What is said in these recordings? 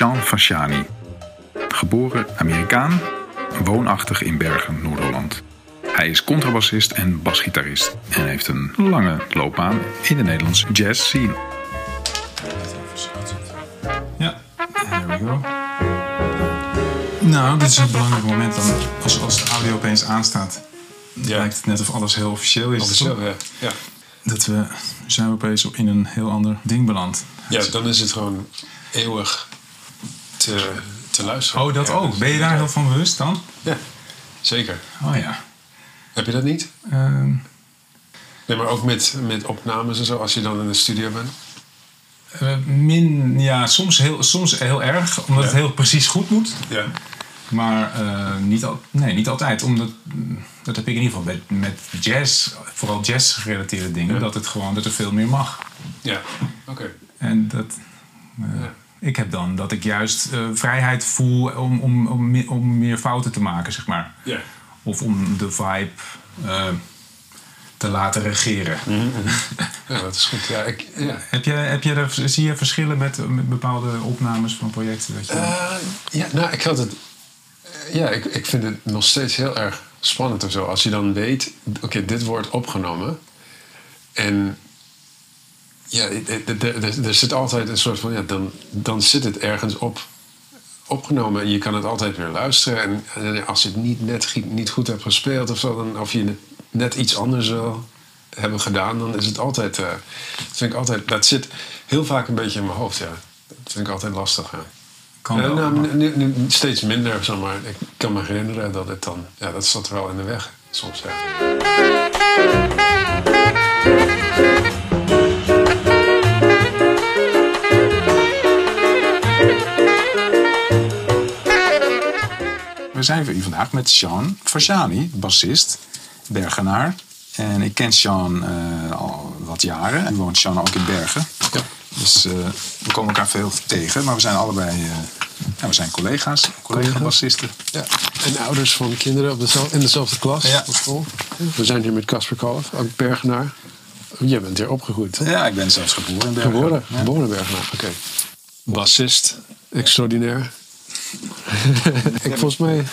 Sean Fasciani. Geboren Amerikaan, woonachtig in Bergen, Noord-Holland. Hij is contrabassist en basgitarist en heeft een lange loopbaan in de Nederlandse jazz scene. Ja, there we go. Nou, dit is een belangrijk moment dan als, als de audio opeens aanstaat. Ja. Lijkt het net of alles heel officieel is. Officieel, toch? ja. ja. Dat we zijn we opeens op in een heel ander ding beland. Ja, dan is het gewoon eeuwig te, te luisteren. Oh, dat Ja, ook. Ben je daar heel van bewust dan? Ja, zeker. Oh ja. Heb je dat niet? Ehm, Nee, maar ook met, met opnames en zo, als je dan in de studio bent. eh, min, ja, soms heel, soms heel erg, omdat het heel precies goed moet. Ja. Maar eh, niet, al, nee, niet altijd. Omdat, dat heb ik in ieder geval met, met jazz, vooral jazz-gerelateerde dingen, Ja. dat het gewoon dat er veel meer mag. Ja, oké. En dat. eh, Ja. Ik heb dan dat ik juist eh, vrijheid voel om, om, om, om meer fouten te maken, zeg maar. Ja. Of om de vibe eh, te laten regeren. ja, dat is goed. Ja, ik, ja. Heb je, heb je er, zie je verschillen met, met bepaalde opnames van projecten? Dat je, Eh, ja, nou, ik had het. Ja, ik, ik vind het nog steeds heel erg spannend of zo. Als je dan weet, oké, dit wordt opgenomen. En ja, er- zit altijd een soort van, ja, dan, dan zit het ergens op opgenomen. En je kan het altijd weer luisteren. En, en als je het niet net niet goed hebt gespeeld of zo, dan, of je net iets anders wil hebben gedaan, dan is het altijd, eh, dat vind ik altijd, dat zit heel vaak een beetje in mijn hoofd, ja. Dat vind ik altijd lastig, ja. kan Eh, wel, nou, nu, nu steeds minder, zeg maar. Ik kan me herinneren dat het dan... Ja, dat zat er wel in de weg, soms, ja. We zijn voor u vandaag met Sean Fasciani, bassist, Bergenaar. En ik ken Sean eh, al wat jaren. En woont Sean ook in Bergen. Ja. Dus eh, we komen elkaar veel tegen. Maar we zijn allebei ja, we zijn collega's, collega-bassisten. ja. En ouders van kinderen op dezelfde, in dezelfde klas Ja. op school. We zijn hier met Casper Kalf, ook Bergenaar. Jij bent hier opgegroeid. Ja, ik ben zelfs geboren in Bergen. Geboren, Ja. geboren Bergenaar, oké. Bassist, extraordinair. ik, volgens mij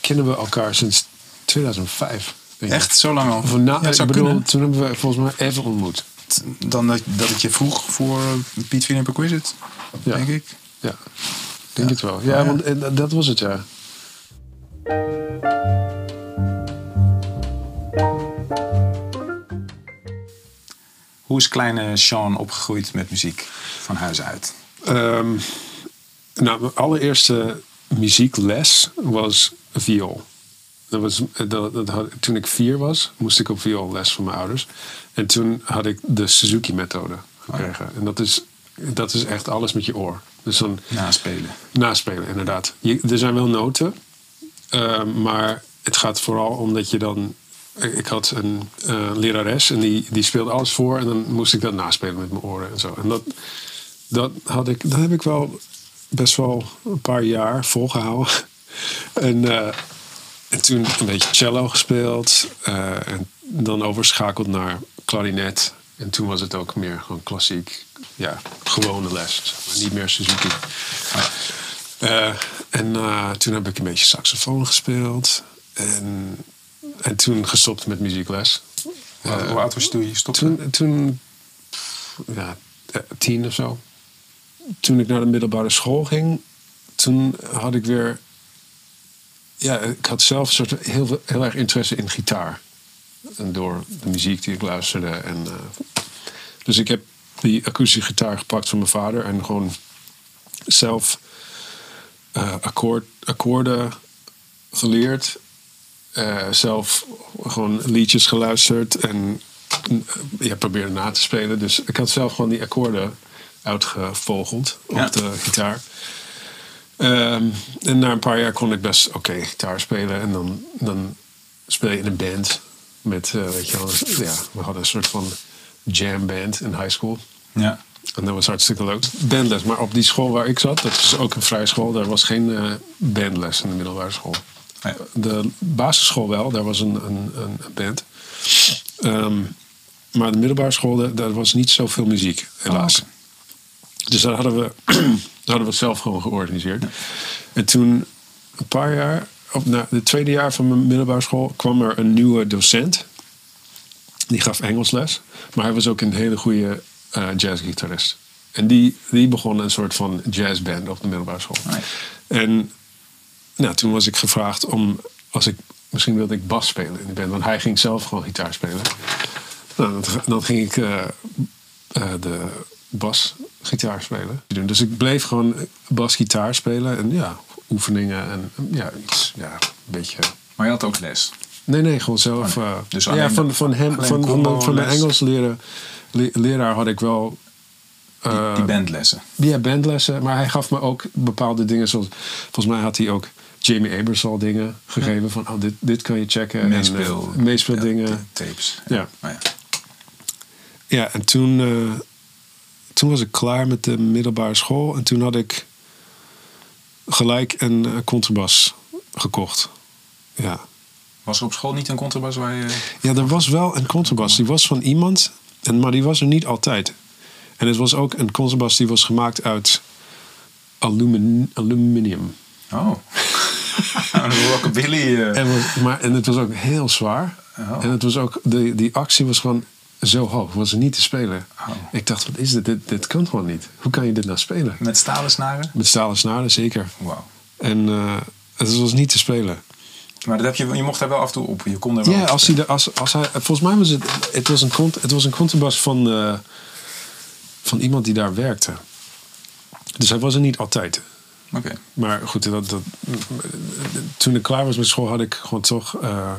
kennen we elkaar sinds 2005. denk ik. Echt? Zo lang al? Of na, Ja, het zou ik bedoel, kunnen. toen hebben we volgens mij even ontmoet. Dan dat, dat ik je vroeg voor Piet Philip Perquisite, Ja. denk ik. Ja, denk het wel. Ja, Ja. want eh, dat was het, ja. Hoe is kleine Sean opgegroeid met muziek van huis uit? Ehm, nou, mijn allereerste muziekles was viool. Dat was, eh, dat, dat had, toen ik vier was, moest ik op vioolles van mijn ouders. En toen had ik de Suzuki-methode gekregen. En dat is, dat is echt alles met je oor. Dus dan Naspelen. naspelen, inderdaad. Je, er zijn wel noten, eh, maar het gaat vooral om dat je dan. Ik had een eh, lerares en die, die speelde alles voor en dan moest ik dat naspelen met mijn oren en zo. En dat, dat, had ik, dat heb ik wel best wel een paar jaar volgehouden. En, eh, en toen een beetje cello gespeeld eh, en dan overschakeld naar klarinet. En toen was het ook meer gewoon klassiek, ja, gewone les. maar, niet meer Suzuki. Eh, en toen heb ik een beetje saxofoon gespeeld. En, en toen gestopt met muziekles. Hoe oud- was je toen je stopte? Toen, toen ja, tien of zo. Toen ik naar de middelbare school ging, toen had ik weer. Ja, ik had zelf soort heel, veel- heel erg interesse in gitaar. En door de muziek die ik luisterde. En, eh, dus ik heb die akoestische gitaar gepakt van mijn vader en gewoon zelf eh, akkoord, akkoorden geleerd. Eh, zelf gewoon liedjes geluisterd en ja, probeerde na te spelen. Dus ik had zelf gewoon die akkoorden uitgevogeld op Ja. de gitaar. Ehm, en na een paar jaar kon ik best oké gitaar spelen. En dan, dan speel je in een band. Met, eh, weet je wel, ja, we hadden een soort van jam band in high school. Ja. En dat was hartstikke leuk. Bandles. Maar op die school waar ik zat, dat is ook een vrije school, daar was geen eh, bandles in de middelbare school. Ja. De basisschool wel, daar was een, een, een band. Ehm, maar de middelbare school, daar, daar was niet zoveel muziek, helaas. Oh, Dus dat hadden we, dat hadden we zelf gewoon georganiseerd. En toen, een paar jaar, op na het tweede jaar van mijn middelbare school, kwam er een nieuwe docent. Die gaf Engels les. Maar hij was ook een hele goede eh, jazzgitarist. En die, die begon een soort van jazzband op de middelbare school. En nou, toen was ik gevraagd om, als ik, misschien wilde ik bas spelen in de band. Want hij ging zelf gewoon gitaar spelen. Nou, dan, dan ging ik eh, eh, de basgitaar spelen. Dus ik bleef gewoon basgitaar spelen. En ja, oefeningen en ja, iets, ja, een beetje... Maar je had ook les. Nee, nee, gewoon zelf. Oh, nee. eh, Dus ja, alleen- van, van hem, van, van, de? Engels leren, le- leraar had ik wel Die, eh, die bandlessen. ja, bandlessen. Maar hij gaf me ook bepaalde dingen. Zoals, volgens mij had hij ook Jamie Abersall dingen gegeven. Van, oh, dit, dit kan je checken. Meespeel. En, eh, meespeeldingen. Ja, ta- tapes. Ja. Oh, ja. Ja, en toen, eh, toen was ik klaar met de middelbare school. En toen had ik gelijk een eh, contrabas gekocht. Ja. Was er op school niet een contrabas waar je... ja, er was wel een contrabas. Die was van iemand, en, maar die was er niet altijd. En het was ook een contrabas die was gemaakt uit alumin, aluminium. Oh. een rockabilly. eh. En, was, maar, en het was ook heel zwaar. Oh. En het was ook, de, die actie was gewoon zo hoog. Was er niet te spelen. Oh. Ik dacht, wat is dit? dit? Dit kan gewoon niet. Hoe kan je dit nou spelen? Met stalen snaren? Met stalen snaren, zeker. Wauw. En eh, het was niet te spelen. Maar dat heb je, je mocht daar wel af en toe op. Je kon er wel Ja, als hij, de, als, als hij, volgens mij was het, het was een, cont, het was een contrabas van, eh, van iemand die daar werkte. Dus hij was er niet altijd. Oké. Maar goed, dat, dat, toen ik klaar was met school had ik gewoon toch eh,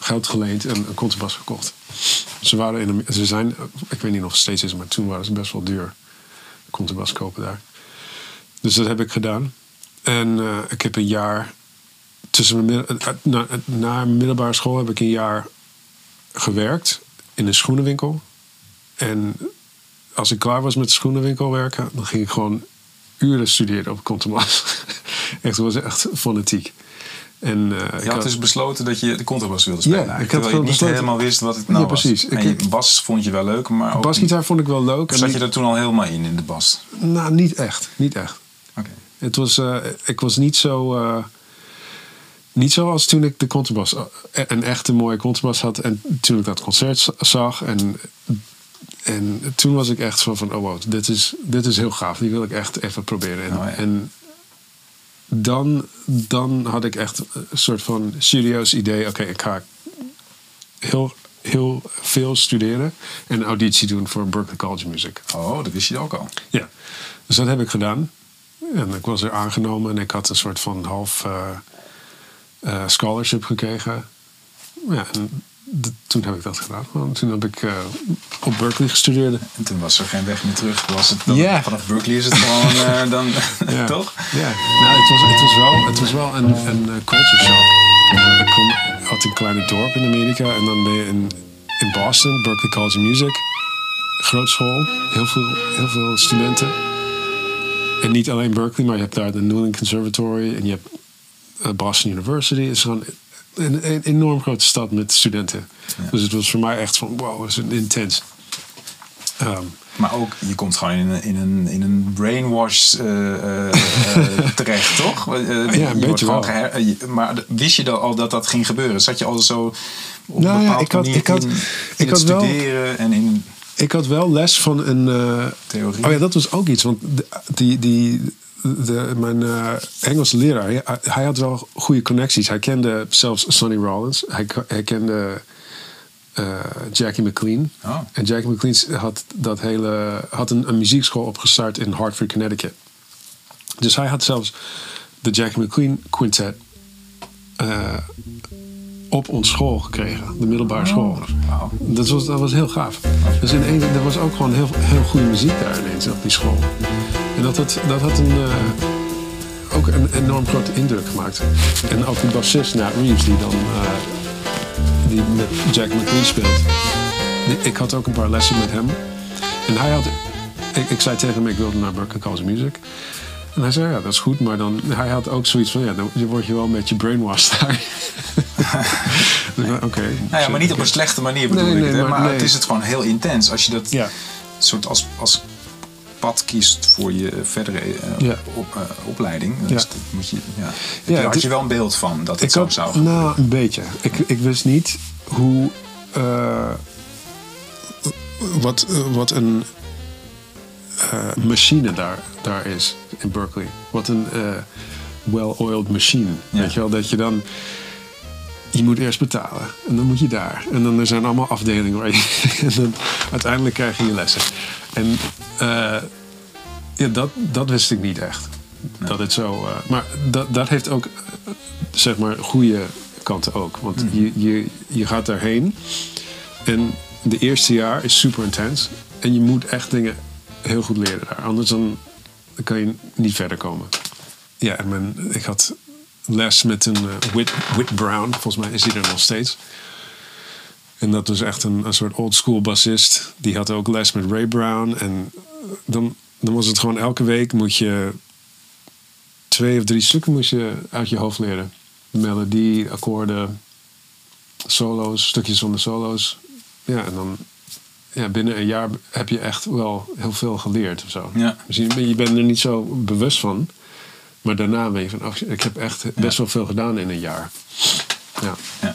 geld geleend en een contrabas gekocht. Ze, waren in ze zijn, ik weet niet of het steeds is, maar toen waren ze best wel duur. Contrabas kopen daar. Dus dat heb ik gedaan. En eh, ik heb een jaar tussen middel- eh, na, na middelbare school heb ik een jaar gewerkt in een schoenenwinkel. En als ik klaar was met de schoenenwinkel werken, dan ging ik gewoon uren studeren op contrabas. echt, was echt fanatiek. En, eh, ik Je had dus besloten dat je de contrabas wilde spelen. Ja, ik eigenlijk, had terwijl je niet besloten- helemaal wist wat het nou Ja, precies. was. Ik- En je bas vond je wel leuk, maar ook basgitaar vond ik wel leuk. Zat je er toen al helemaal in, in de bas? Nou, niet echt. Niet echt. Oké. Het was, eh, ik was niet zo. eh, niet zoals toen ik de contrabas. eh, een echte mooie contrabas had. En toen ik dat concert zag. En, en toen was ik echt zo van: oh wow, dit is, dit is heel gaaf. Die wil ik echt even proberen. En, Oh, ja. en dan, dan had ik echt een soort van serieus idee: oké, ik ga heel, heel veel studeren. En auditie doen voor Berklee College Music. Oh, dat wist je ook al. Ja, dus dat heb ik gedaan. En ik was er aangenomen en ik had een soort van half eh, eh, scholarship gekregen. Ja, en toen heb ik dat gedaan. Toen heb ik eh, op Berkeley gestudeerd. En toen was er geen weg meer terug. Was het dan. Vanaf Berkeley is het gewoon eh, dan, toch? Ja, nou, het was, het was wel, het was wel een, een eh, culture shock. Ik kom uit een kleine dorp in Amerika en dan ben je in, in Boston, Berkeley College of Music. Groot school, heel veel, heel veel studenten. En niet alleen Berkeley, maar je hebt daar de Newland Conservatory en je hebt Boston University. Het is gewoon een, een enorm grote stad met studenten. Dus het was voor mij echt van wow, is een intens. Ehm, Maar ook, je komt gewoon in een, in een, in een brainwash eh, eh, eh, terecht, toch? Je een beetje wel. maar wist je dan al dat dat ging gebeuren? Zat je al zo op Nou een ja, bepaalde ik had- manier ik had- in, in ik had wel- studeren en in Ik had wel les van een. theorie? oh ja, dat was ook iets. Want die, die, de, mijn eh, Engelse leraar, hij, hij had wel goede connecties. Hij kende zelfs Sonny Rollins. Hij, hij kende eh, Jackie McLean. Oh. En Jackie McLean had, dat hele, had een, een muziekschool opgestart in Hartford, Connecticut. Dus hij had zelfs de Jackie McLean Quintet eh, op ons school gekregen, de middelbare school. wauw. Dat was, dat was heel gaaf. Dus in één, er was ook gewoon heel, heel goede muziek daar ineens op die school. En dat had, dat had een, eh, ook een enorm grote indruk gemaakt. En ook die bassist, Nat Reeves, die dan eh, die met Jack McLean speelt. Ik had ook een paar lessen met hem. En hij had, ik, ik zei tegen hem, ik wilde naar Berklee College of Music. En hij zei, ja, dat is goed. Maar dan, hij had ook zoiets van, ja, dan word je wel een beetje brainwashed daar. Dus dacht, Oké. Nou ja, maar niet op een slechte manier bedoel Nee, ik nee, het. maar het is het gewoon heel intens. Als je dat Ja. soort als, als pad kiest voor je verdere eh, Ja. op, eh, opleiding. Dus Ja. dat moet je, ja. Heb Ja, je, had je wel een beeld van dat ik zo had, zou gebeuren? Nou, een beetje. Ik, ik wist niet hoe. eh, wat, eh, wat een eh, machine daar, daar is in Berkeley. Wat een eh, well-oiled machine. Ja. Weet je wel, dat je dan. Je moet eerst betalen. En dan moet je daar. En dan er zijn allemaal afdelingen waar je. en dan uiteindelijk krijg je je lessen. En eh, ja, dat, dat wist ik niet echt. Dat het zo. maar dat, dat heeft ook, zeg maar, goede kanten ook. Want je, je, je gaat daarheen. En de eerste jaar is super intens. En je moet echt dingen heel goed leren daar. Anders dan kan je niet verder komen. Ja, en ik had les met een eh, Whit, Whit Brown. Volgens mij is hij er nog steeds. En dat was echt een, een soort old school bassist. Die had ook les met Ray Brown. En eh, dan, dan was het gewoon elke week moet je twee of drie stukken moest je uit je hoofd leren. Melodie, akkoorden, solo's, stukjes van de solo's. Ja, en dan ja, binnen een jaar heb je echt wel heel veel geleerd of zo. Ja. Misschien ben je bent er niet zo bewust van. Maar daarna ben je van, oh, ik heb echt best wel veel gedaan in een jaar. Ja. Ja.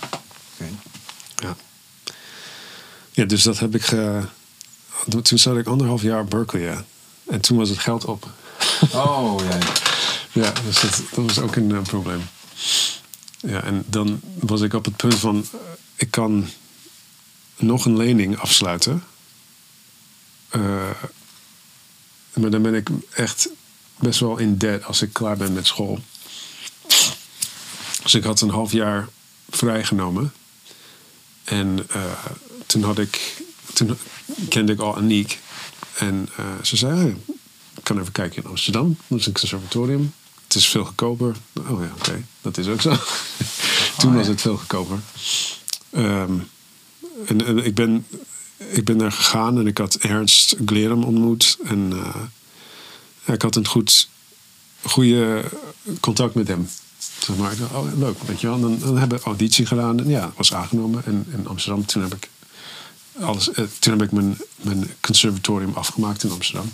Ja. ja, dus dat heb ik. ge- toen zat ik anderhalf jaar op Berkeley. Ja. En toen was het geld op. Oh, ja. Ja, dus dat, dat was ook een eh, probleem. Ja, en dan was ik op het punt van: eh, ik kan nog een lening afsluiten. Eh, maar dan ben ik echt best wel in debt als ik klaar ben met school. Dus ik had een half jaar vrijgenomen. En eh, toen had ik, toen kende ik al Aniek. En eh, ze zei, hey, ik kan even kijken in Amsterdam. Dat is een conservatorium. Het is veel goedkoper. Oh ja, oké. Dat is ook zo. toen Oh, was het veel goedkoper. Ehm, en, en ik, ben, ik ben daar gegaan en ik had Ernst Glerum ontmoet. En eh, ik had een goed goede contact met hem. Zeg maar, ik dacht, oh, leuk, weet je wel. Dan, dan hebben we auditie gedaan. En ja, was aangenomen. En in Amsterdam, toen heb ik, alles, eh, toen heb ik mijn, mijn conservatorium afgemaakt in Amsterdam.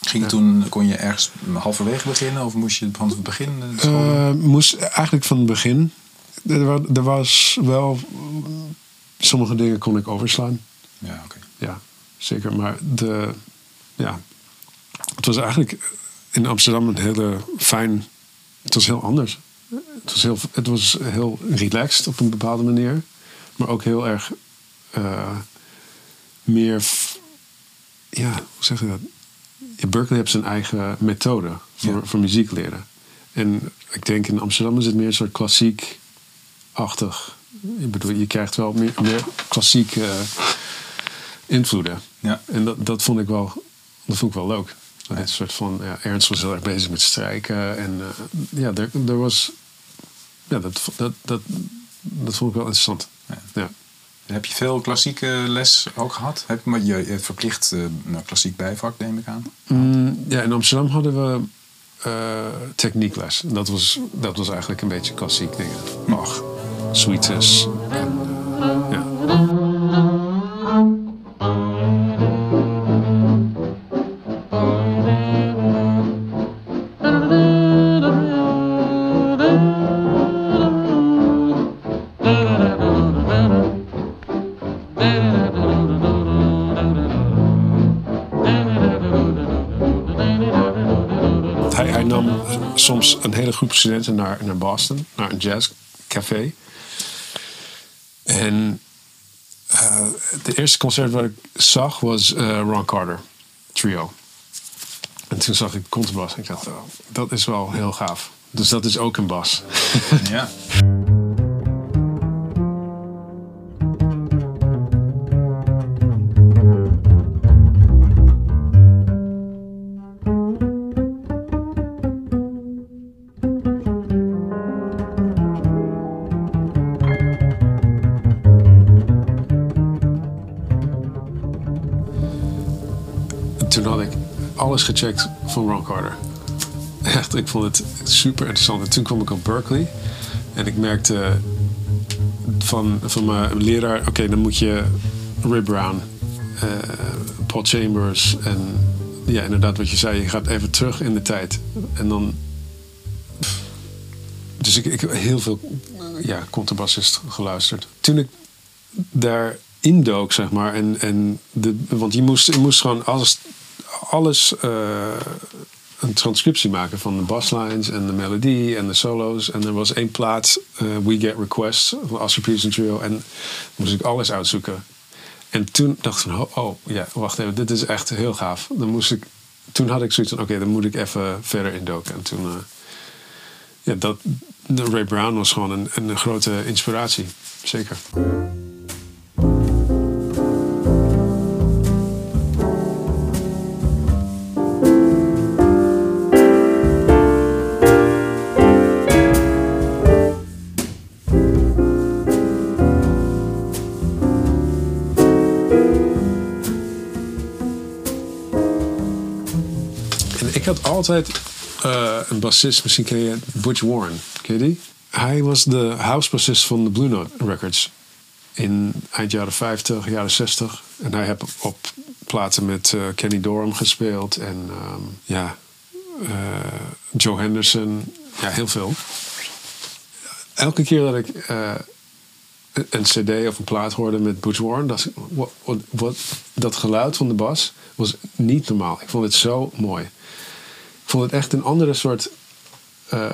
Ging toen, kon je ergens halverwege beginnen of moest je van het begin? Eh, moest eigenlijk van het begin. Er, er was wel. Sommige dingen kon ik overslaan. ja, oké. Ja, zeker. Maar de. Ja. Het was eigenlijk in Amsterdam een hele fijn. Het was heel anders. Het was heel, het was heel relaxed op een bepaalde manier. Maar ook heel erg. eh, meer. Ja, hoe zeg je dat? Ja, Berkeley heeft zijn eigen methode voor, Ja. voor muziek leren. En ik denk in Amsterdam is het meer een soort klassiek-achtig. Ik bedoel, je krijgt wel meer, meer klassiek eh, invloeden. Ja. En dat, dat vond ik wel, dat vond ik wel leuk. Een soort van, ja, Ernst was heel erg bezig met strijken. En eh, ja, er, er was, ja, dat, dat, dat, dat vond ik wel interessant. Ja. Ja. Heb je veel klassieke les ook gehad? Heb je, maar je, je verplicht eh, nou, klassiek bijvak, neem ik aan. Mm, ja, in Amsterdam hadden we eh, techniekles. En dat was, dat was eigenlijk een beetje klassiek dingen. Bach, suites. Hij nam soms een hele groep studenten naar, naar Boston, naar een jazzcafé. En eh de eerste concert wat ik zag was eh, Ron Carter Trio. En toen zag ik contrabas en ik dacht, oh, dat is wel heel gaaf. Dus dat is ook een bas. Ja. alles gecheckt van Ron Carter. Echt, ik vond het super interessant. En toen kwam ik op Berkeley. En ik merkte van, van mijn leraar... Oké, dan moet je Ray Brown, eh, Paul Chambers en ja, inderdaad, wat je zei, je gaat even terug in de tijd. En dan. Dus ik, ik heb heel veel ja, contrabassist geluisterd. Toen ik daar indook, zeg maar, en, en de, want je moest, je moest gewoon alles, alles eh, een transcriptie maken van de basslines en de melodie en de solo's. En er was één plaat, eh, We Get Requests, van Astro Peterson Trio. En moest ik alles uitzoeken. En toen dacht ik van, oh, oh, ja, wacht even, dit is echt heel gaaf. Dan moest ik, toen had ik zoiets van, oké, dan moet ik even verder indoken. En toen, uh, ja, dat, Ray Brown was gewoon een, een grote inspiratie, zeker. Had altijd uh, een bassist, misschien ken je Butch Warren. Ken je die? Hij was de house bassist van de Blue Note Records. In eind jaren 50, jaren 60. En hij heeft op platen met uh, Kenny Dorham gespeeld. En um, ja, uh, Joe Henderson. Ja, heel veel. Elke keer dat ik een cd of een plaat hoorde met Butch Warren... Dat, wat, wat, dat geluid van de bas was niet normaal. Ik vond het zo mooi vond het echt een andere soort uh,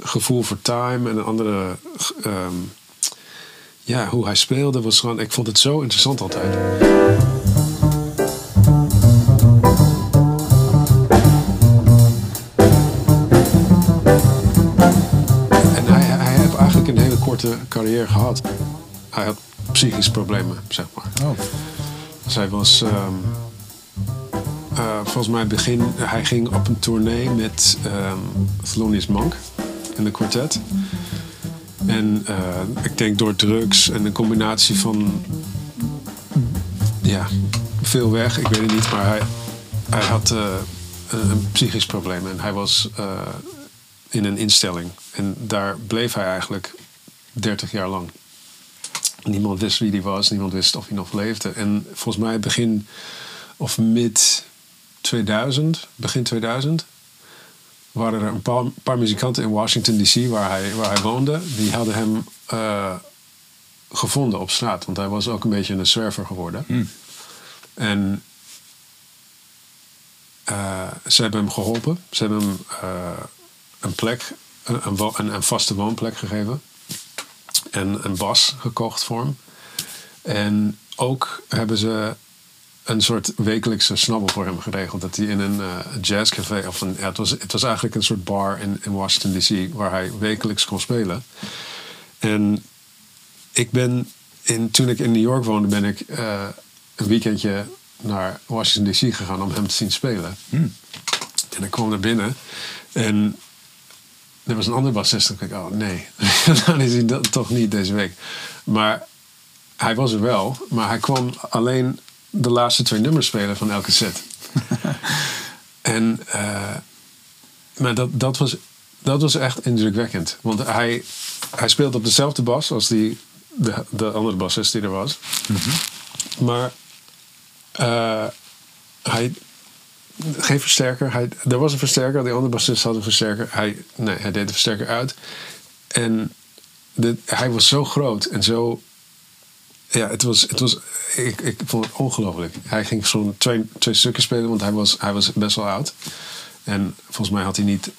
gevoel voor time en een andere. Um, ja, hoe hij speelde was gewoon. Ik vond het zo interessant altijd. En hij, hij heeft eigenlijk een hele korte carrière gehad. Hij had psychische problemen, zeg maar. Oh. Dus hij was. Um, uh, volgens mij begin, hij ging op een tournee met um, Thelonious Monk in de kwartet. En uh, ik denk door drugs en een combinatie van ja, veel weg, ik weet het niet, maar hij, hij had uh, een psychisch probleem en hij was in een instelling. En daar bleef hij eigenlijk 30 jaar lang. Niemand wist wie hij was, niemand wist of hij nog leefde. En volgens mij begin of mid 2000, begin 2000, waren er een paar, paar muzikanten in Washington DC waar hij, waar hij woonde. Die hadden hem uh, gevonden op straat, want hij was ook een beetje een zwerver geworden. Hmm. En uh, ze hebben hem geholpen. Ze hebben hem uh, een plek, een, een, een, vaste woonplek gegeven. En een bas gekocht voor hem. En ook hebben ze een soort wekelijkse snabbel voor hem geregeld. Dat hij in een uh, jazzcafé, of een, ja, het, was, het was eigenlijk een soort bar in, in Washington DC, waar hij wekelijks kon spelen. En ik ben, in, toen ik in New York woonde, ben ik uh, een weekendje naar Washington DC gegaan om hem te zien spelen. Hmm. En ik kwam er binnen en er was een andere bassist. En ik dacht, oh nee, dan is hij dat toch niet deze week. Maar hij was er wel, maar hij kwam alleen de laatste twee nummers spelen van elke set. en, uh, maar dat, dat, was, dat was echt indrukwekkend. Want hij, hij speelt op dezelfde bas als die, de, de andere bassist die er was. Mhm. Maar uh, hij, geen versterker. Hij, er was een versterker, die andere bassist had een versterker. Hij, nee, hij deed de versterker uit. En de, hij was zo groot en zo ja, het was, het was ik, ik vond het ongelooflijk. Hij ging zo'n twee, twee stukken spelen, want hij was, hij was best wel oud. En volgens mij had hij niet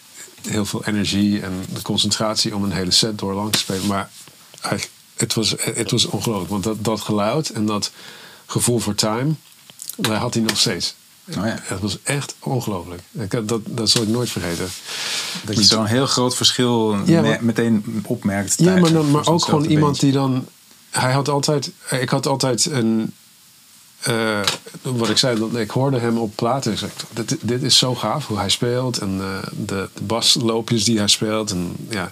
heel veel energie en de concentratie om een hele set door lang te spelen. Maar hij, het, was, het was ongelooflijk, want dat, dat geluid en dat gevoel voor time, dat had hij nog steeds. Oh ja. Het was echt ongelooflijk. Dat, dat zal ik nooit vergeten. Dat je zo'n heel groot verschil meteen opmerkt. Ja, maar, dan, maar ook gewoon iemand die dan hij had altijd, ik had altijd een, uh, wat ik zei, ik hoorde hem op platen. Ik zei, dit, dit is zo gaaf hoe hij speelt en uh, de, de basloopjes die hij speelt. En, ja.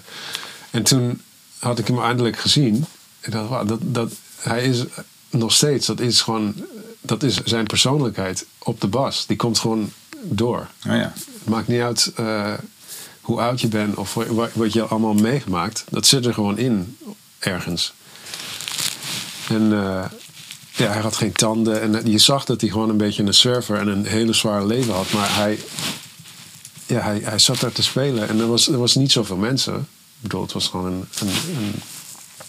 en toen had ik hem eindelijk gezien. Ik dacht, wow, dat, dat, hij is nog steeds, dat is gewoon, dat is zijn persoonlijkheid op de bas. Die komt gewoon door. Oh ja. Het maakt niet uit uh, hoe oud je bent of wat, wat je allemaal meegemaakt. Dat zit er gewoon in ergens. En uh, ja, hij had geen tanden. En je zag dat hij gewoon een beetje een surfer en een hele zware leven had. Maar hij, ja, hij, hij zat daar te spelen. En er was, er was niet zoveel mensen. Ik bedoel, het was gewoon een, een,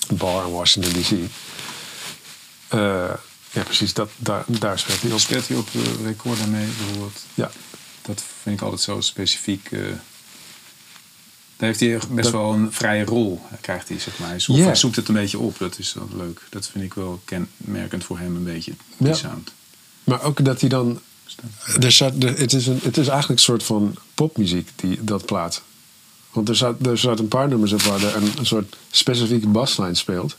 een bar in Washington D.C. Eh, ja, precies. Dat, daar, daar speelt hij op. Speelt hij op uh, record mee bijvoorbeeld? Ja. Dat vind ik altijd zo specifiek. eh. Daar heeft hij best Dat- wel een vrije rol, krijgt hij, zeg maar. Hij zoekt, Ja. hij zoekt het een beetje op, dat is wel leuk. Dat vind ik wel kenmerkend voor hem een beetje, die Ja. sound. Maar ook dat hij dan. Er zat, er- het, is een, het is eigenlijk een soort van popmuziek, die, dat plaat. Want er zat, er zat een paar nummers op waar er een, een soort specifieke baslijn speelt.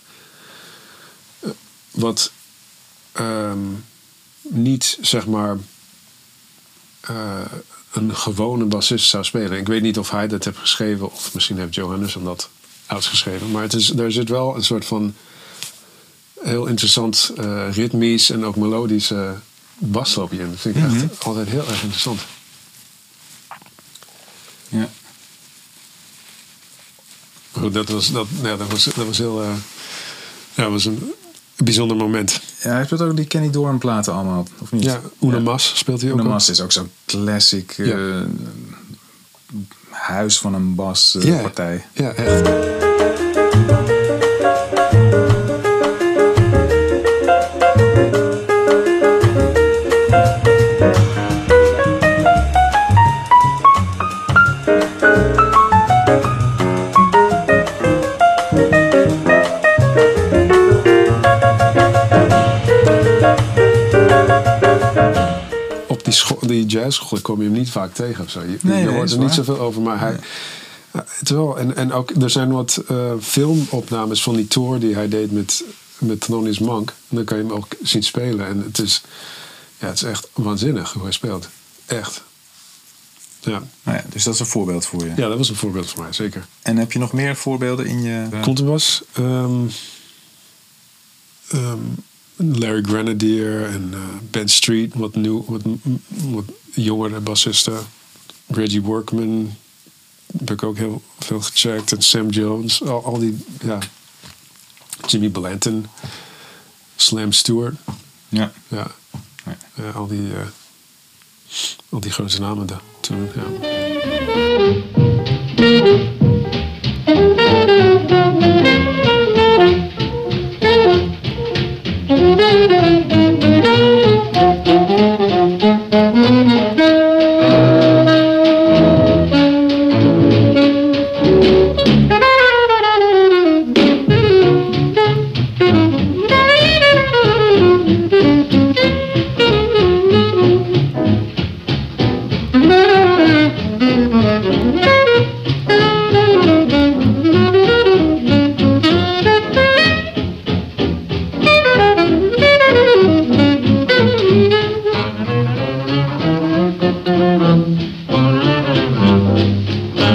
Wat ehm, niet zeg maar eh, een gewone bassist zou spelen. Ik weet niet of hij dat heeft geschreven of misschien heeft Joe Henderson dat uitgeschreven. Maar het is, er zit wel een soort van heel interessant eh, ritmisch en ook melodische basloopje in. Dat vind ik echt altijd heel erg interessant. Ja. Goed, dat was, dat, ja, dat was, dat was heel. eh, ja, was een bijzonder moment. ja, hij speelt ook die Kenny Dorn platen allemaal, of niet? Ja, Una Mas speelt hij ook. Una. Mas is ook zo'n classic eh, huis van een bas eh, Ja. partij. Ja, echt. Jazzschool kom je hem niet vaak tegen of zo. Je, Nee, je nee, hoort er niet zoveel over, maar hij. Terwijl, en, en ook, er zijn wat eh, filmopnames van die tour die hij deed met, met Thelonious Monk. En dan kan je hem ook zien spelen. En het is, ja, het is echt waanzinnig hoe hij speelt. Echt. Ja. Nou ja, dus dat is een voorbeeld voor je. ja, dat was een voorbeeld voor mij, zeker. En heb je nog meer voorbeelden in je... Contrabas. ehm ehm, Larry Grenadier en eh, Ben Street, wat, nieuw, wat, wat jongere bassisten. Reggie Workman heb ik ook heel veel gecheckt. En Sam Jones, al, al die, ja. Jimmy Blanton, Slam Stewart. Ja. Ja, Ja. Ja, al, die, eh, al die grote namen daar toen. Ja.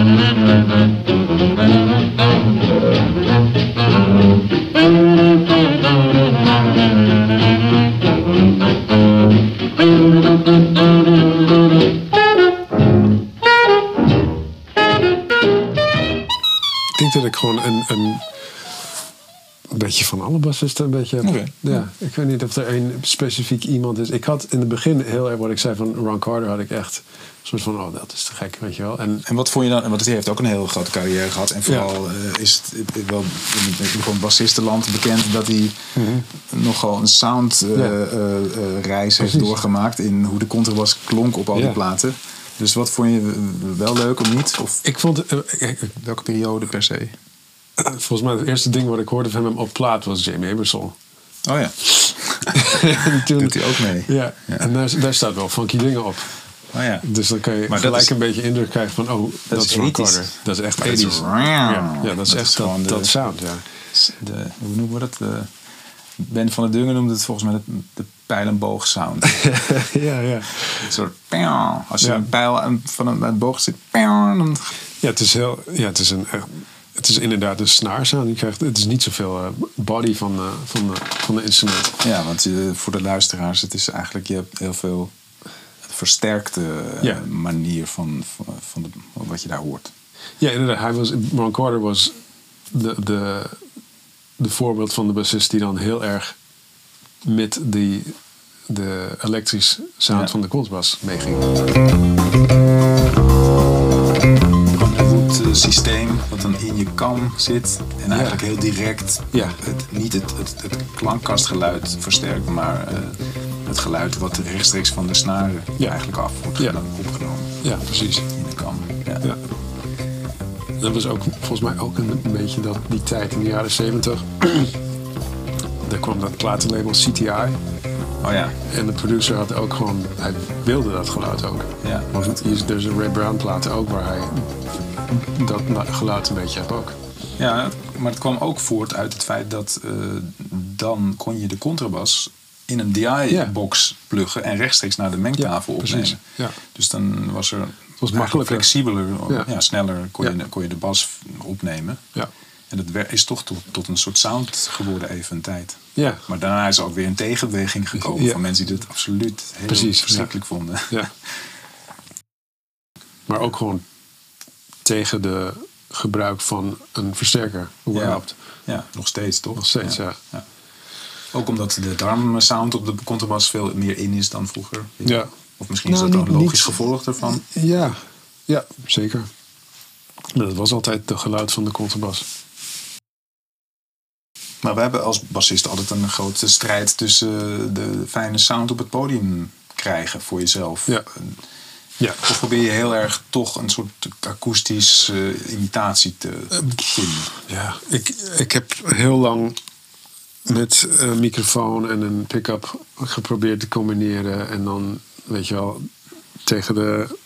Ik beetje van alle bassisten een beetje. Ja, ik weet niet of er één specifiek iemand is. Ik had in het begin heel erg wat ik zei van Ron Carter had ik echt een soort van oh dat is te gek, weet je wel. En En wat vond je dan, want hij heeft ook een heel grote carrière gehad. En vooral eh, is het wel in het in gewoon bassistenland bekend dat hij nogal een soundreis Mhm. Ja. eh, eh, reis heeft doorgemaakt in hoe de contrabas klonk op al die Ja. platen. Dus wat vond je wel leuk of niet? Of ik vond welke periode per se? Volgens mij het eerste ding wat ik hoorde van hem op plaat was Jamie Abersol. Oh ja, en toen, doet hij ook mee. Ja, Ja. en daar, daar staat wel funky dingen op. Oh ja. Dus dan kan je Maar dat gelijk is- een beetje indruk krijgen van oh dat, is Ron 80s. Carter. Dat is echt Maar dat is 80s. Ja, ja, dat is Dat echt is gewoon dat, de- dat sound, ja. De, hoe noemen we dat? De, ben van der Dungen noemde het volgens mij de, de pijl- en boog sound. ja, ja. Een soort. Als je Ja. een pijl aan- van een, boog zit, dan Ja, het is heel. Ja, het is een. Het is inderdaad. Je krijgt, het is niet zoveel eh, body van, eh, van, de, van de instrument. Ja, want eh, voor de luisteraars, het is eigenlijk, je hebt heel veel versterkte Ja. manier van, van, van de, wat je daar hoort. Ja, inderdaad. Hij was, Ron Carter was de, de, de voorbeeld van de bassist die dan heel erg met die, de elektrisch sound Ja. van de contrabas meeging. Een systeem wat dan in je kam zit. En eigenlijk heel direct Ja. het, niet het, het, het klankkastgeluid versterkt, maar eh, het geluid wat rechtstreeks van de snaren Ja. eigenlijk af wordt Ja. opgenomen Ja, precies. in de kam. Ja. Dat was ook volgens mij ook een, een beetje dat, die tijd in de jaren 70. Daar kwam dat platenlabel CTI. Oh ja, En de producer had ook gewoon, hij wilde dat geluid ook. Ja. Want het is, er is een Ray Brown platen ook waar hij dat geluid een beetje heeft ook. ja, maar het kwam ook voort uit het feit dat eh, dan kon je de contrabas in een DI-box pluggen en rechtstreeks naar de mengtafel Ja, opnemen. precies. Ja. Dus dan was er was eigenlijk makkelijker. flexibeler, ja. Ja. sneller kon, je, kon je de bas opnemen. Ja. En dat is toch tot, tot een soort sound geworden even een tijd. Ja. Maar daarna is er ook weer een tegenbeweging gekomen van mensen die het absoluut heel Precies, verschrikkelijk vonden. ja. Maar ook gewoon tegen de gebruik van een versterker. Überhaupt. Ja, nog steeds toch? Nog steeds, ja. Ook omdat de darmsound op de contrabas veel meer in is dan vroeger. Ja. Of misschien Nou, is dat dan een logisch niet- gevolg daarvan. Ja, ja zeker. Dat was altijd de geluid van de contrabas. Maar we hebben als bassist altijd een grote strijd tussen de fijne sound op het podium krijgen voor jezelf. Ja. Ja. Of probeer je heel erg toch een soort akoestisch eh, imitatie te vinden? Ja, ik, ik heb heel lang met een microfoon en een pick-up geprobeerd te combineren. En dan, weet je wel, tegen de,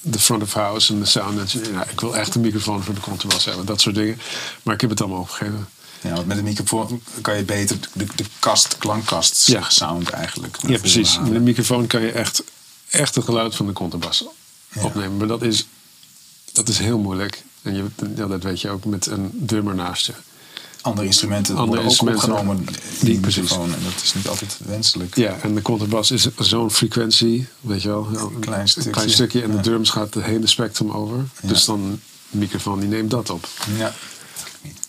de front of house en de sound. En, ja, ik wil echt een microfoon voor de contrabas hebben, dat soort dingen. Maar ik heb het allemaal opgegeven. Ja, want met een microfoon kan je beter de, de kast, klankkast Ja. sound eigenlijk. Ja, precies. Met een microfoon kan je echt, echt het geluid van de contrabas Ja. opnemen. Maar dat is, dat is heel moeilijk. En je, ja, dat weet je ook met een drummer naast je. Andere instrumenten Andere worden ook instrumenten, opgenomen in die- precies. microfoon. En dat is niet altijd wenselijk. Ja, en de contrabas is zo'n frequentie, weet je wel. Een klein stukje. klein stukje. En de drums gaat het hele spectrum over. Dus dan, de microfoon die neemt dat op. Ja.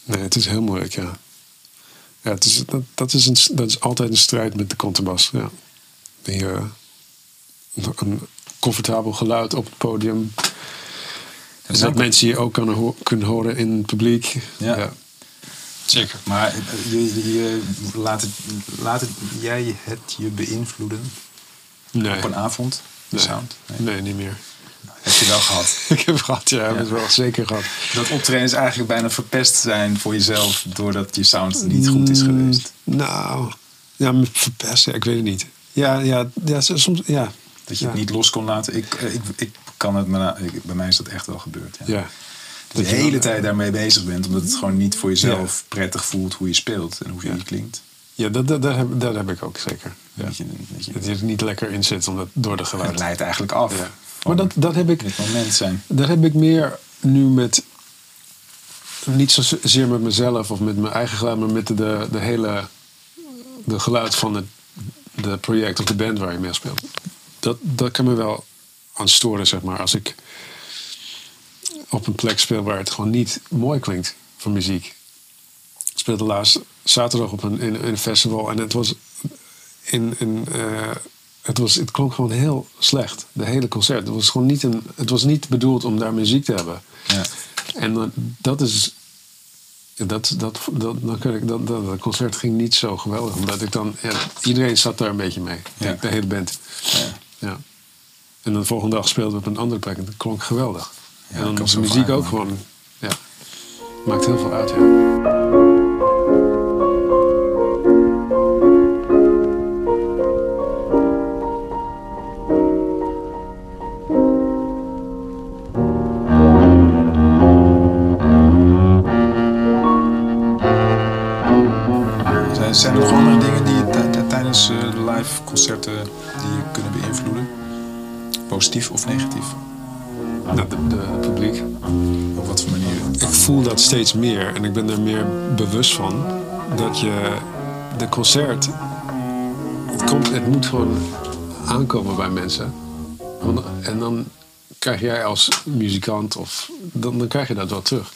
Nee, het is heel moeilijk, ja. Ja, het is, dat, dat, is een, dat is altijd een strijd met de contrabas, ja. Die, eh, een comfortabel geluid op het podium. Dat mensen je ook kunnen, ho- kunnen horen in het publiek. Ja. Zeker. Maar je, je, laat, het, laat het, jij het je beïnvloeden Nee. op een avond? De Nee. sound? Nee. nee, niet meer. Heb je wel gehad? Ik heb gehad, ja, heb het wel zeker gehad. Dat optredens eigenlijk bijna verpest zijn voor jezelf doordat je sound niet goed is geweest. Mm, Nou, ja, met verpesten, ik weet het niet. Ja, ja, ja soms, ja. Dat je ja. het niet los kon laten. Ik, eh, ik, ik kan het, maar bij mij is dat echt wel gebeurd. Ja. Ja. Dat je de hele dan- tijd daarmee bezig bent, omdat het gewoon niet voor jezelf prettig voelt hoe je speelt en hoe je Ja. klinkt. Ja, dat, dat, dat, heb, dat heb ik ook zeker. Ja. Dat je, dat je, Dat je er niet lekker in zit omdat, door de het geluid. leidt eigenlijk af. Ja. Maar dat, dat, heb ik, dit moment zijn. dat heb ik meer nu met. Niet zozeer met mezelf of met mijn eigen geluid, maar met de, de hele. de geluid van het de project of de band waar je mee speelt. Dat, dat kan me wel aan storen, zeg maar. Als ik op een plek speel waar het gewoon niet mooi klinkt voor muziek. Ik speelde laatst zaterdag op een, in, in een festival en het was in, in, eh, het, was, het klonk gewoon heel slecht. De hele concert. Het was gewoon niet, een, het was niet bedoeld om daar muziek te hebben. Ja. En dat is. Dat, dat, dat, dan kun ik, dat, dat, dat concert ging niet zo geweldig. Omdat ik dan. Ja, iedereen zat daar een beetje mee. Ja. De hele band. Ja. Ja. En dan de volgende dag speelden we op een andere plek. En dat klonk geweldig. Ja, en dan was de muziek ook gewoon. Ja. Maakt heel veel uit, ja. Zijn, er live concerten die je kunnen beïnvloeden? Positief of negatief? De, de, de publiek. Op wat voor manier? Ik voel dat steeds meer en ik ben er meer bewust van dat je de concert. Het, komt, het moet gewoon aankomen bij mensen. En dan krijg jij als muzikant of dan, dan krijg je dat wel terug.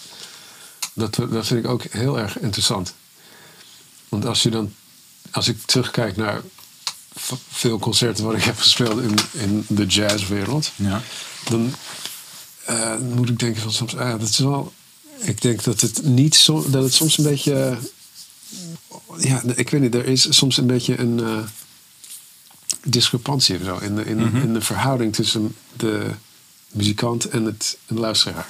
Dat, dat vind ik ook heel erg interessant. Want als je dan als ik terugkijk naar veel concerten waar ik heb gespeeld in, in de jazzwereld, Ja. dan eh, moet ik denken van soms, ah, dat is wel. Ik denk dat het niet zo, dat het soms een beetje. ja, ik weet niet, er is soms een beetje een eh, discrepantie of zo in de, in, in de verhouding tussen de muzikant en het en de luisteraar.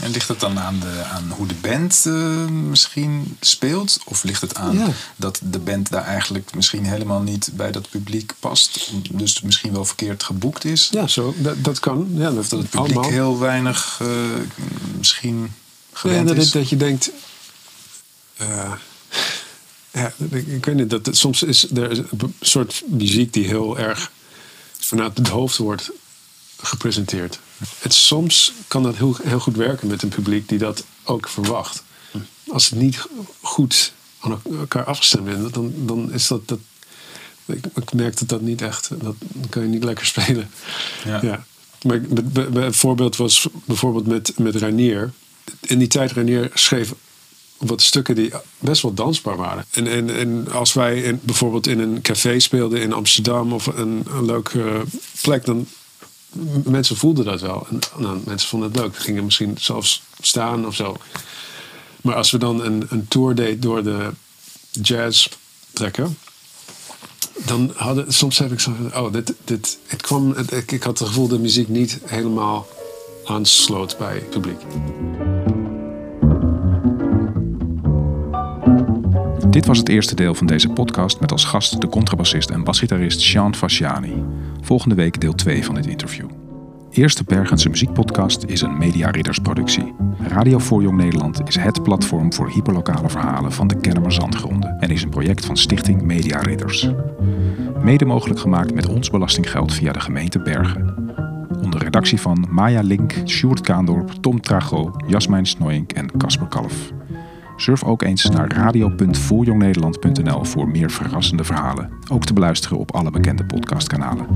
En ligt het dan aan, de, aan hoe de band eh, misschien speelt? Of ligt het aan Ja. dat de band daar eigenlijk misschien helemaal niet bij dat publiek past? Dus misschien wel verkeerd geboekt is? Ja, zo, dat, dat kan. Ja, dat, Dat het publiek allemaal. heel weinig eh, misschien Nee, gewend dat, is? dat je denkt. eh, ja, ik, weet niet. Dat, soms is er een soort muziek die heel erg vanuit het hoofd wordt gepresenteerd. Het, soms kan dat heel, heel goed werken met een publiek die dat ook verwacht. Als het niet goed aan elkaar afgestemd is, dan, dan is dat. dat ik, ik merk dat dat niet echt. Dat, dan kan je niet lekker spelen. Ja. Ja. Maar een voorbeeld was bijvoorbeeld met, met Ranier. In die tijd Ranier schreef wat stukken die best wel dansbaar waren. En, en, en als wij in, bijvoorbeeld in een café speelden in Amsterdam of een, een leuke plek, dan mensen voelden dat wel. En nou, mensen vonden het leuk. Gingen misschien zelfs staan of zo. Maar als we dan een, een tour deed door de jazz trekken, dan hadden soms heb ik zo oh, dit, dit, het kwam, ik had het gevoel dat de muziek niet helemaal aansloot bij het publiek. Dit was het eerste deel van deze podcast met als gast de contrabassist en basgitarist Sean Fasciani. Volgende week deel 2 van dit interview. Eerste Bergense muziekpodcast is een Media Ridders productie. Radio voor Jong Nederland is het platform voor hyperlokale verhalen van de Kennemer Zandgronden en is een project van Stichting Media Ridders. Mede mogelijk gemaakt met ons belastinggeld via de gemeente Bergen. Onder redactie van Maya Link, Sjoerd Kaandorp, Tom Trago, Jasmijn Snoyink en Casper Kalf. Surf ook eens naar radio.voorjongnederland.nl voor meer verrassende verhalen. Ook te beluisteren op alle bekende podcastkanalen.